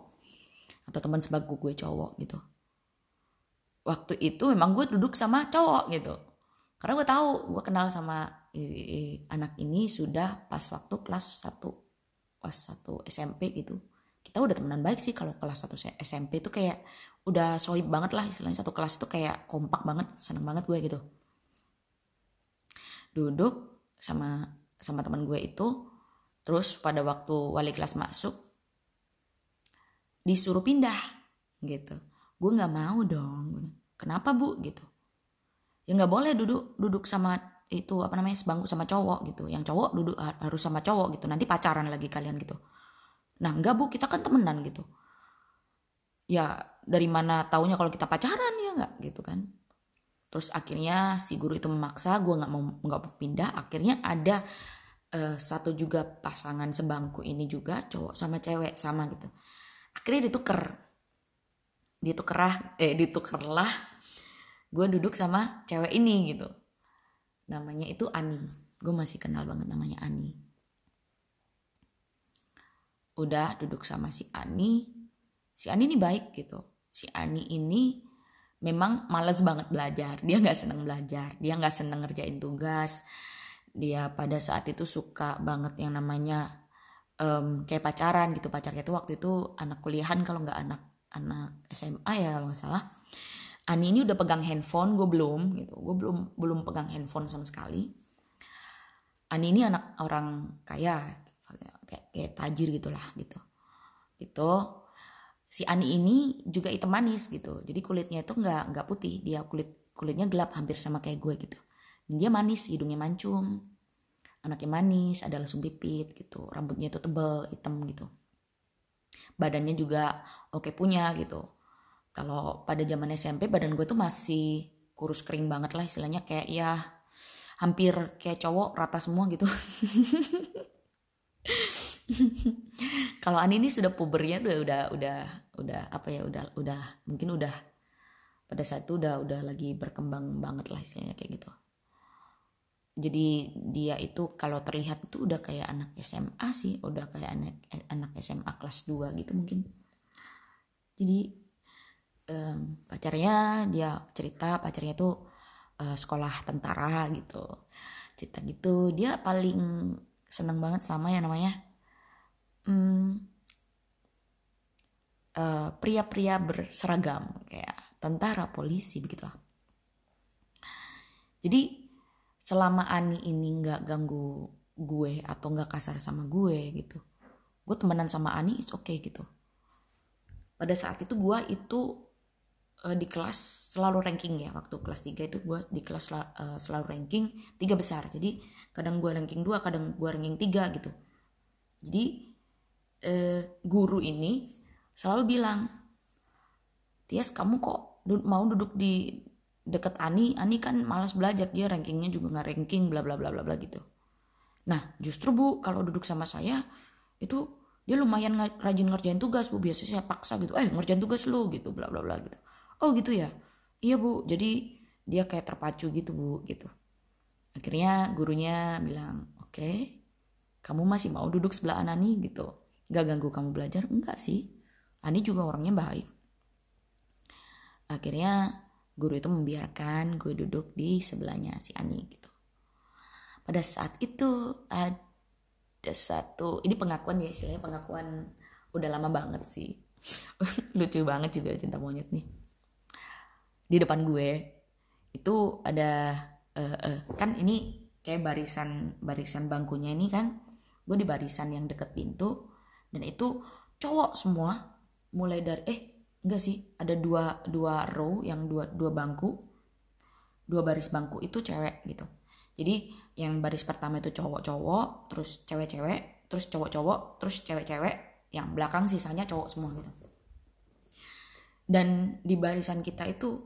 atau teman sebagu gue cowok gitu. Waktu itu memang gue duduk sama cowok gitu. Karena gue tahu gue kenal sama anak ini sudah pas waktu kelas 1 pas satu SMP gitu. Kita udah temenan baik sih kalau kelas 1 SMP itu kayak udah sohib banget lah istilahnya. Satu kelas itu kayak kompak banget seneng banget gue gitu. Duduk sama sama teman gue itu terus pada waktu wali kelas masuk disuruh pindah gitu. Gue nggak mau dong. Kenapa bu? Gitu. Ya nggak boleh duduk duduk sama itu apa namanya sebangku sama cowok gitu. Yang cowok duduk harus sama cowok gitu. Nanti pacaran lagi kalian gitu. Nah nggak bu. Kita kan temenan gitu ya dari mana taunya kalau kita pacaran ya nggak? Gitu kan. Terus akhirnya si guru itu memaksa gue nggak mau nggak mau pindah. Akhirnya ada uh, satu juga pasangan sebangku ini juga cowok sama cewek sama gitu. Akhirnya dituker ditukerah eh ditukerlah gue duduk sama cewek ini gitu. Namanya itu Ani. Gue masih kenal banget namanya Ani. Udah duduk sama si Ani si Ani ini baik gitu. Si Ani ini memang males banget belajar. Dia nggak seneng belajar. Dia nggak seneng ngerjain tugas. Dia pada saat itu suka banget yang namanya um, kayak pacaran gitu. Pacarnya itu waktu itu anak kuliahan kalau nggak anak anak SMA ya kalau nggak salah. Ani ini udah pegang handphone gue belum gitu. Gue belum belum pegang handphone sama sekali. Ani ini anak orang kaya kayak, kayak tajir gitulah gitu. Itu si Ani ini juga hitam manis gitu. Jadi kulitnya itu nggak nggak putih. Dia kulit kulitnya gelap hampir sama kayak gue gitu. Dan dia manis hidungnya mancung anaknya manis ada lesung pipit gitu. Rambutnya itu tebal hitam gitu. Badannya juga oke punya gitu. Kalau pada zaman SMP badan gue tuh masih kurus kering banget lah istilahnya. Kayak ya hampir kayak cowok rata semua gitu. *laughs* Kalau Ani ini sudah pubernya udah udah udah udah apa ya udah udah mungkin udah pada saat itu udah udah lagi berkembang banget lah istilahnya kayak gitu. Jadi dia itu kalau terlihat itu udah kayak anak SMA sih udah kayak anak anak SMA kelas 2 gitu mungkin. Jadi um, pacarnya dia cerita pacarnya tuh uh, sekolah tentara gitu. Cerita gitu dia paling seneng banget sama yang namanya Hmm, eh, pria-pria uh, berseragam kayak tentara, polisi begitulah. Jadi selama Ani ini nggak ganggu gue atau nggak kasar sama gue gitu, gue temenan sama Ani oke okay gitu. Pada saat itu gue itu uh, di kelas selalu ranking ya waktu kelas 3 itu gue di kelas uh, selalu ranking tiga besar jadi kadang gue ranking 2 kadang gue ranking 3 gitu jadi uh, guru ini selalu bilang Tias kamu kok mau duduk di deket Ani? Ani kan malas belajar dia rankingnya juga nggak ranking bla bla bla bla bla gitu. Nah justru bu kalau duduk sama saya itu dia lumayan rajin ngerjain tugas bu. Biasanya saya paksa gitu eh ngerjain tugas lu gitu bla bla bla gitu. Oh gitu ya? Iya bu. Jadi dia kayak terpacu gitu bu gitu. Akhirnya gurunya bilang oke okay, kamu masih mau duduk sebelah Anani gitu. Gak ganggu kamu belajar? Enggak sih Ani juga orangnya baik. Akhirnya guru itu membiarkan gue duduk di sebelahnya si Ani gitu. Pada saat itu ada satu ini pengakuan ya istilahnya pengakuan udah lama banget sih. *laughs* Lucu banget juga cinta monyet nih. Di depan gue itu ada uh, uh, kan ini kayak barisan barisan bangkunya ini kan gue di barisan yang deket pintu dan itu cowok semua mulai dari eh enggak sih ada dua dua row yang dua dua bangku dua baris bangku itu cewek gitu. Jadi yang baris pertama itu cowok-cowok terus cewek-cewek terus cowok-cowok terus cewek-cewek yang belakang sisanya cowok semua gitu. Dan di barisan kita itu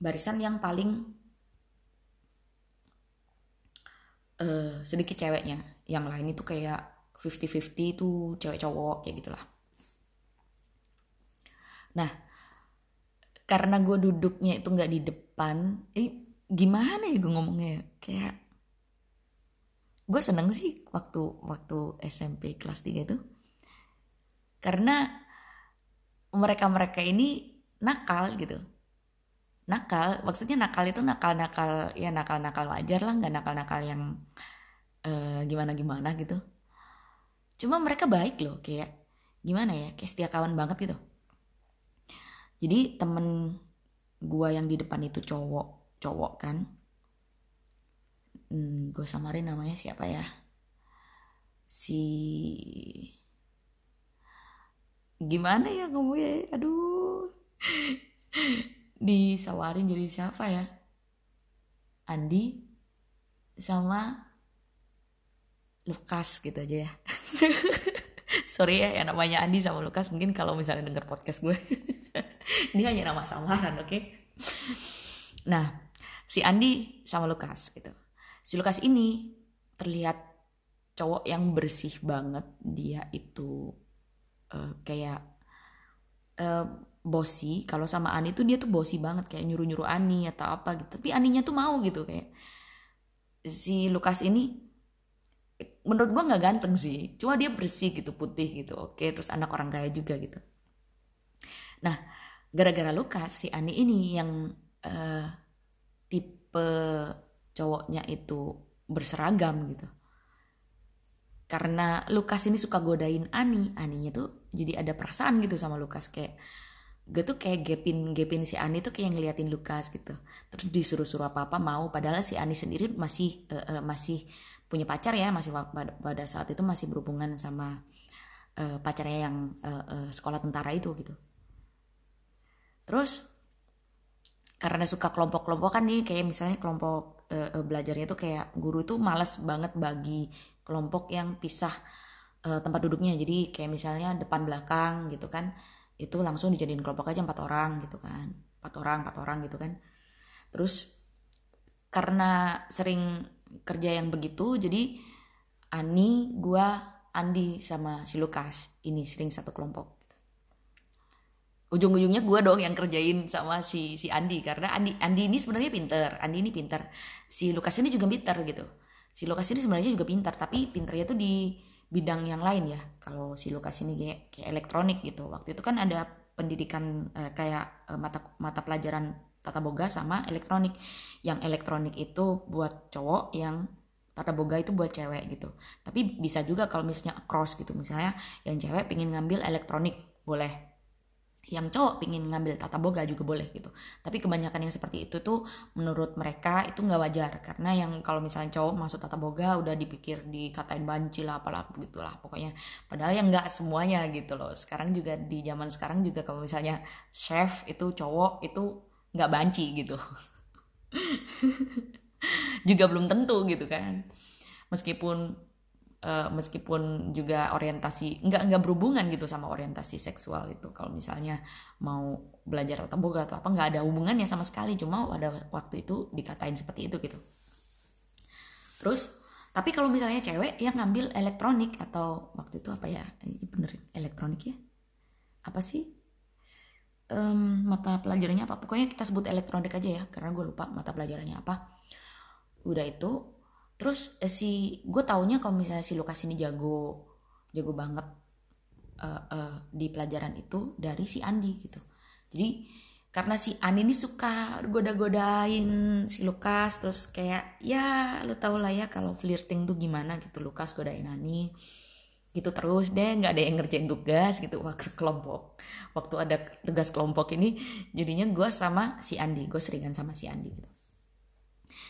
barisan yang paling uh, sedikit ceweknya. Yang lain itu kayak 50-50 itu cewek cowok kayak gitulah nah karena gue duduknya itu nggak di depan eh gimana ya gue ngomongnya kayak gue seneng sih waktu waktu SMP kelas 3 itu karena mereka-mereka ini nakal gitu. Nakal maksudnya nakal itu nakal nakal ya nakal nakal wajar lah nggak nakal nakal yang uh, gimana gimana gitu. Cuma mereka baik loh kayak gimana ya kayak setia kawan banget gitu jadi temen gua yang di depan itu cowok cowok kan. Hmm, gue samarin namanya siapa ya? Si gimana ya ngomongnya? Aduh. *laughs* Disawarin jadi siapa ya? Andi sama Lukas gitu aja ya. *laughs* Sorry ya yang namanya Andi sama Lukas mungkin kalau misalnya denger podcast gue *laughs* ini hanya nama samaran oke? Okay? nah si Andi sama Lukas gitu. Si Lukas ini terlihat cowok yang bersih banget. Dia itu uh, kayak uh, bosi. Kalau sama Ani tuh dia tuh bosi banget kayak nyuruh nyuruh Ani atau apa gitu. Tapi Aninya tuh mau gitu kayak. Si Lukas ini menurut gua nggak ganteng sih. Cuma dia bersih gitu putih gitu oke. Terus anak orang kaya juga gitu. Nah gara-gara Lukas si Ani ini yang uh, tipe cowoknya itu berseragam gitu. Karena Lukas ini suka godain Ani Aninya tuh jadi ada perasaan gitu sama Lukas. Kayak gue tuh kayak gapin gapin si Ani tuh kayak ngeliatin Lukas gitu. Terus disuruh-suruh apa apa mau padahal si Ani sendiri masih uh, uh, masih punya pacar ya masih pada, saat itu masih berhubungan sama uh, pacarnya yang uh, uh, sekolah tentara itu gitu terus karena suka kelompok-kelompok kan nih kayak misalnya kelompok uh, belajarnya tuh kayak guru itu males banget bagi kelompok yang pisah uh, tempat duduknya. Jadi kayak misalnya depan belakang gitu kan itu langsung dijadiin kelompok aja empat orang gitu kan. Empat orang empat orang gitu kan. Terus karena sering kerja yang begitu jadi Ani gua Andi sama si Lukas ini sering satu kelompok ujung-ujungnya gue dong yang kerjain sama si si Andi. Karena Andi Andi ini sebenarnya pinter. Andi ini pinter. Si Lukas ini juga pinter gitu. Si Lukas ini sebenarnya juga pinter tapi pinternya tuh di bidang yang lain ya. Kalau si Lukas ini kayak, kayak elektronik gitu. Waktu itu kan ada pendidikan eh, kayak eh, mata mata pelajaran tata boga sama elektronik. Yang elektronik itu buat cowok yang tata boga itu buat cewek gitu. Tapi bisa juga kalau misalnya cross gitu. Misalnya yang cewek pengen ngambil elektronik boleh yang cowok pingin ngambil tata boga juga boleh gitu. Tapi kebanyakan yang seperti itu tuh menurut mereka itu nggak wajar. Karena yang kalau misalnya cowok masuk tata boga udah dipikir dikatain banci lah apalah gitulah pokoknya. Padahal yang nggak semuanya gitu loh. Sekarang juga di zaman sekarang juga kalau misalnya chef itu cowok itu nggak banci gitu. *laughs* Juga belum tentu gitu kan. Meskipun uh, meskipun juga orientasi nggak nggak berhubungan gitu sama orientasi seksual itu. Kalau misalnya mau belajar tata boga atau apa nggak ada hubungannya sama sekali. Cuma pada waktu itu dikatain seperti itu gitu. Terus tapi kalau misalnya cewek yang ngambil elektronik atau waktu itu apa ya? Ini bener elektronik ya? Apa sih? Um, mata pelajarannya apa? Pokoknya kita sebut elektronik aja ya karena gue lupa mata pelajarannya apa. Udah itu terus eh, si gue taunya kalau misalnya si Lukas ini jago jago banget uh, uh, di pelajaran itu dari si Andi gitu. Jadi karena si Andi ini suka goda-godain si Lukas terus kayak ya lu tau lah ya kalau flirting tuh gimana gitu. Lukas godain Ani gitu terus. Deh nggak ada yang ngerjain tugas gitu. Waktu kelompok waktu ada tugas kelompok ini jadinya gue sama si Andi gue seringan sama si Andi gitu.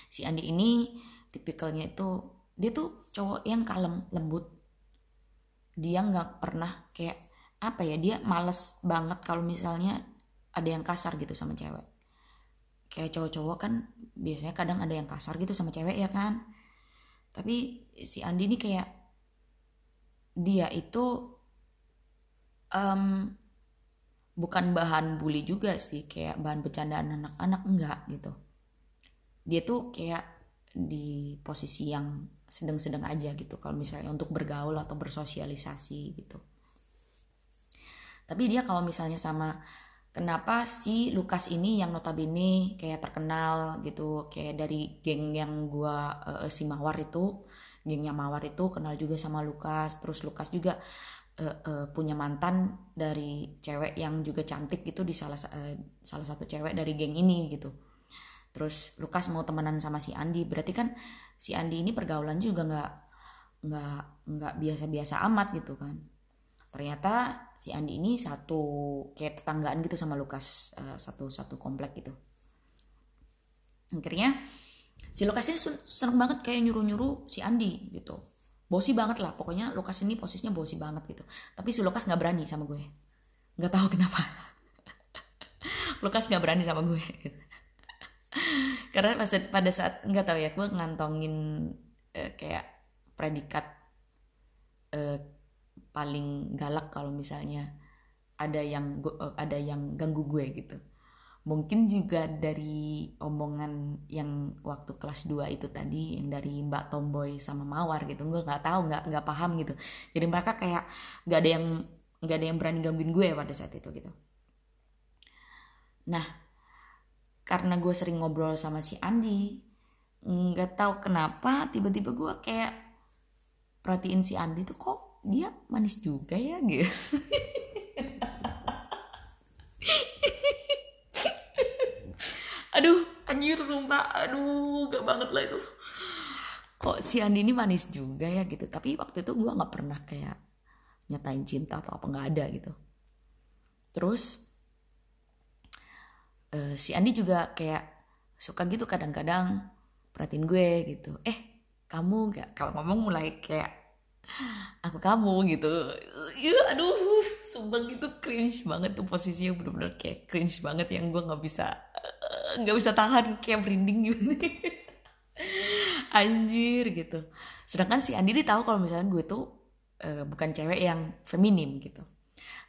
Si Andi ini tipikalnya itu dia tuh cowok yang kalem lembut. Dia nggak pernah kayak apa ya dia males banget kalau misalnya ada yang kasar gitu sama cewek. Kayak cowok-cowok kan biasanya kadang ada yang kasar gitu sama cewek ya kan? Tapi si Andi ini kayak dia itu um, bukan bahan bully juga sih kayak bahan bercandaan anak-anak enggak gitu. Dia tuh kayak di posisi yang sedang-sedang aja gitu kalau misalnya untuk bergaul atau bersosialisasi gitu. Tapi dia kalau misalnya sama kenapa si Lukas ini yang notabene kayak terkenal gitu kayak dari geng yang gua uh, si Mawar itu gengnya Mawar itu kenal juga sama Lukas terus Lukas juga uh, uh, punya mantan dari cewek yang juga cantik gitu di salah uh, salah satu cewek dari geng ini gitu terus Lukas mau temenan sama si Andi. Berarti kan si Andi ini pergaulan juga nggak nggak nggak biasa-biasa amat gitu kan. Ternyata si Andi ini satu kayak tetanggaan gitu sama Lukas uh, satu satu komplek gitu. Akhirnya si Lukas ini seneng banget kayak nyuruh-nyuruh si Andi gitu. Bosi banget lah. Pokoknya Lukas ini posisinya bosi banget gitu. Tapi si Lukas nggak berani sama gue. Nggak tahu kenapa. *laughs* Lukas nggak berani sama gue. gitu *laughs* karena pada, pada saat nggak tahu ya gue ngantongin uh, kayak predikat uh, paling galak kalau misalnya ada yang uh, ada yang ganggu gue gitu. Mungkin juga dari omongan yang waktu kelas 2 itu tadi yang dari Mbak Tomboy sama Mawar gitu gue nggak tahu nggak nggak paham gitu. Jadi mereka kayak nggak ada yang nggak ada yang berani gangguin gue pada saat itu gitu. Nah karena gue sering ngobrol sama si Andi nggak tahu kenapa tiba-tiba gue kayak perhatiin si Andi tuh kok dia manis juga ya? *laughs* Gitu. Aduh anjir sumpah. Aduh gak banget lah itu. Kok si Andi ini manis juga ya gitu. Tapi waktu itu gue nggak pernah kayak nyatain cinta atau apa nggak ada gitu. Terus uh, si Andi juga kayak suka gitu kadang-kadang perhatiin gue gitu. Eh kamu gak kalau ngomong mulai kayak aku kamu gitu. Ya aduh sumpah gitu cringe banget tuh posisinya bener-bener kayak cringe banget yang gue nggak bisa nggak uh, bisa tahan kayak merinding gitu. *laughs* Anjir gitu. Sedangkan si Andi tahu kalau misalnya gue tuh uh, bukan cewek yang feminim gitu.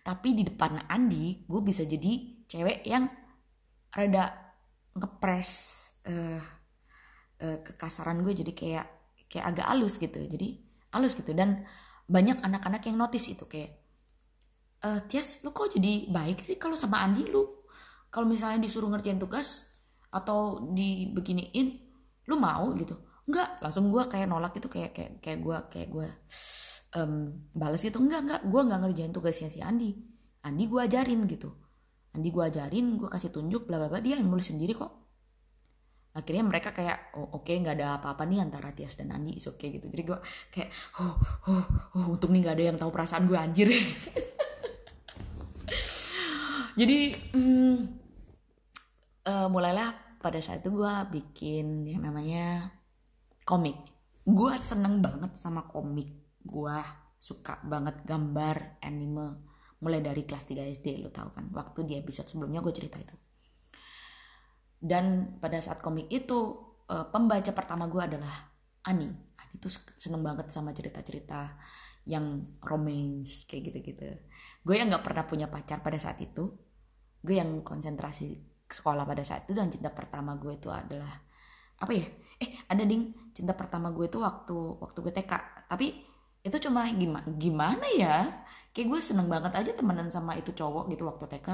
Tapi di depan Andi gue bisa jadi cewek yang rada ngepres uh, uh, kekasaran gue jadi kayak kayak agak halus gitu. Jadi halus gitu. Dan banyak anak-anak yang notice itu kayak uh, Tias lu kok jadi baik sih kalau sama Andi lu? Kalau misalnya disuruh ngerjain tugas atau dibeginiin lu mau? Gitu. Enggak. Langsung gue kayak nolak gitu kayak kayak kayak gue kayak gue um, balas gitu. Enggak enggak. Gue nggak ngerjain tugasnya si Andi. Andi gue ajarin gitu nanti gue ajarin gue kasih tunjuk bla bla bla. Dia yang nulis sendiri kok. Akhirnya mereka kayak oh, oke okay, nggak ada apa-apa nih antara Tias dan Andi oke okay gitu. Jadi gue kayak oh oh oh untung nih nggak ada yang tahu perasaan gue anjir. *laughs* Jadi hmm, uh, mulailah pada saat itu gue bikin yang namanya komik. Gue seneng banget sama komik. Gue suka banget gambar anime mulai dari kelas 3 SD lo tau kan? Waktu di episode sebelumnya gue cerita itu. Dan pada saat komik itu uh, pembaca pertama gue adalah Ani. Ani tuh seneng banget sama cerita-cerita yang romance kayak gitu-gitu. Gue yang nggak pernah punya pacar pada saat itu. Gue yang konsentrasi sekolah pada saat itu dan cinta pertama gue itu adalah apa ya? Eh ada ding. Cinta pertama gue itu waktu waktu gue TK tapi itu cuma gimana ya? Kayak gue seneng banget aja temenan sama itu cowok gitu waktu TK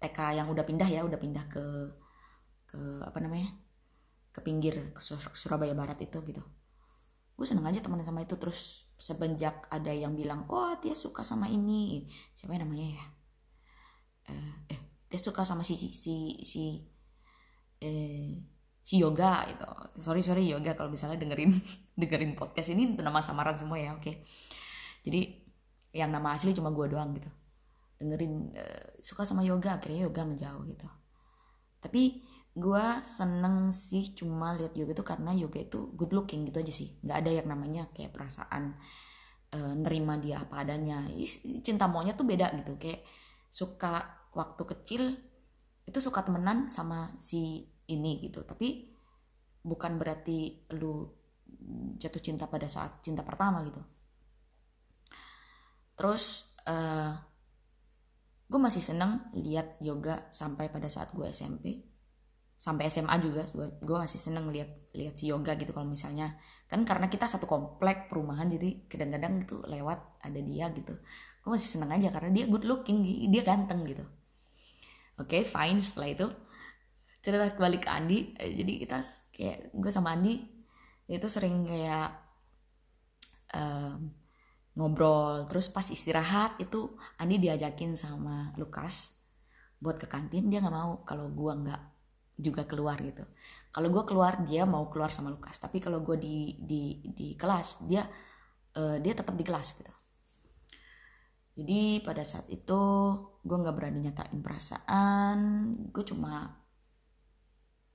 TK yang udah pindah ya udah pindah ke ke apa namanya? Ke pinggir ke Surabaya Barat itu gitu. Gue seneng aja temenan sama itu. Terus semenjak ada yang bilang oh dia suka sama ini. Siapa namanya ya? Eh, eh dia suka sama si si si eh, si yoga itu sorry sorry yoga. Kalau misalnya dengerin *laughs* dengerin podcast ini nama samaran semua ya oke. Okay. jadi yang nama asli cuma gue doang gitu. Dengerin uh, suka sama yoga akhirnya yoga ngejauh gitu. Tapi gue seneng sih cuma lihat yoga itu karena yoga itu good looking gitu aja sih. Nggak ada yang namanya kayak perasaan uh, nerima dia apa adanya. Cinta maunya tuh beda gitu. Kayak suka waktu kecil itu suka temenan sama si ini gitu. Tapi bukan berarti lu jatuh cinta pada saat cinta pertama gitu. Terus uh, eh, gue masih seneng lihat yoga sampai pada saat gue SMP sampai SMA juga gue masih seneng lihat lihat si yoga gitu kalau misalnya. Kan karena kita satu komplek perumahan jadi kadang-kadang itu lewat ada dia gitu. Gue masih seneng aja karena dia good looking dia ganteng gitu. Oke okay, fine setelah itu cerita balik ke Andi. Eh, jadi kita kayak gue sama Andi itu sering kayak um, ngobrol. Terus pas istirahat itu Andi diajakin sama Lukas buat ke kantin. Dia nggak mau kalau gue nggak juga keluar gitu. Kalau gue keluar dia mau keluar sama Lukas. Tapi kalau gue di di di kelas dia uh, dia tetap di kelas gitu. Jadi pada saat itu gue nggak berani nyatain perasaan. Gue cuma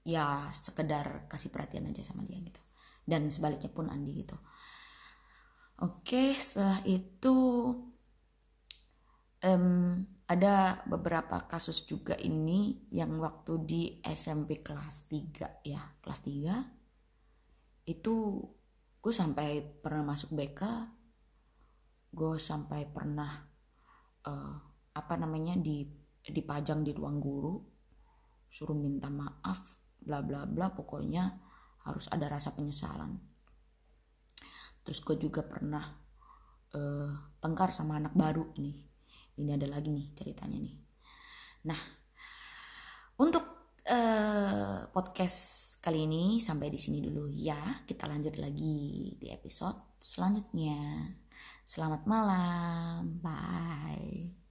ya sekedar kasih perhatian aja sama dia gitu. Dan sebaliknya pun Andi gitu. Oke, setelah itu um, ada beberapa kasus juga ini yang waktu di SMP kelas 3 ya, kelas 3 itu gue sampai pernah masuk BK, gue sampai pernah uh, apa namanya di dipajang di ruang guru, suruh minta maaf, bla bla bla, pokoknya harus ada rasa penyesalan. Terus gue juga pernah uh, tengkar sama anak baru nih. Ini ada lagi nih ceritanya nih. Nah untuk uh, podcast kali ini sampai di sini dulu ya. Kita lanjut lagi di episode selanjutnya. Selamat malam. Bye